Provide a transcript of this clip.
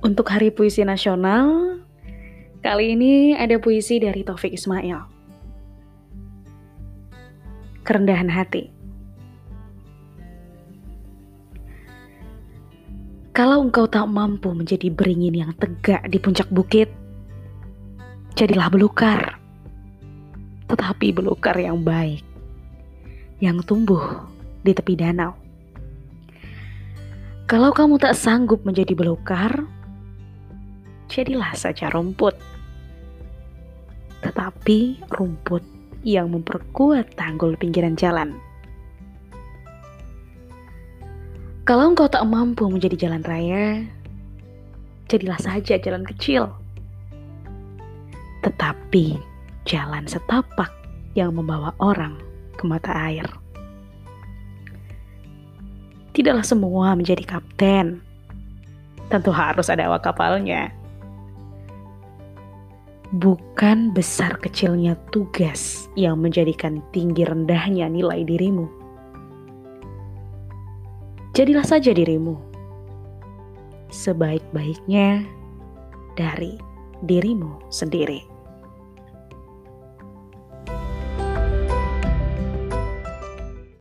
Untuk Hari Puisi Nasional, kali ini ada puisi dari Taufik Ismail. Kerendahan hati. Kalau engkau tak mampu menjadi beringin yang tegak di puncak bukit, jadilah belukar. Tetapi belukar yang baik, yang tumbuh di tepi danau. Kalau kamu tak sanggup menjadi belukar, jadilah saja rumput. Tetapi rumput yang memperkuat tanggul pinggiran jalan. Kalau engkau tak mampu menjadi jalan raya, jadilah saja jalan kecil. Tetapi jalan setapak yang membawa orang ke mata air. Tidaklah semua menjadi kapten. Tentu harus ada awak kapalnya bukan besar kecilnya tugas yang menjadikan tinggi rendahnya nilai dirimu. Jadilah saja dirimu sebaik-baiknya dari dirimu sendiri.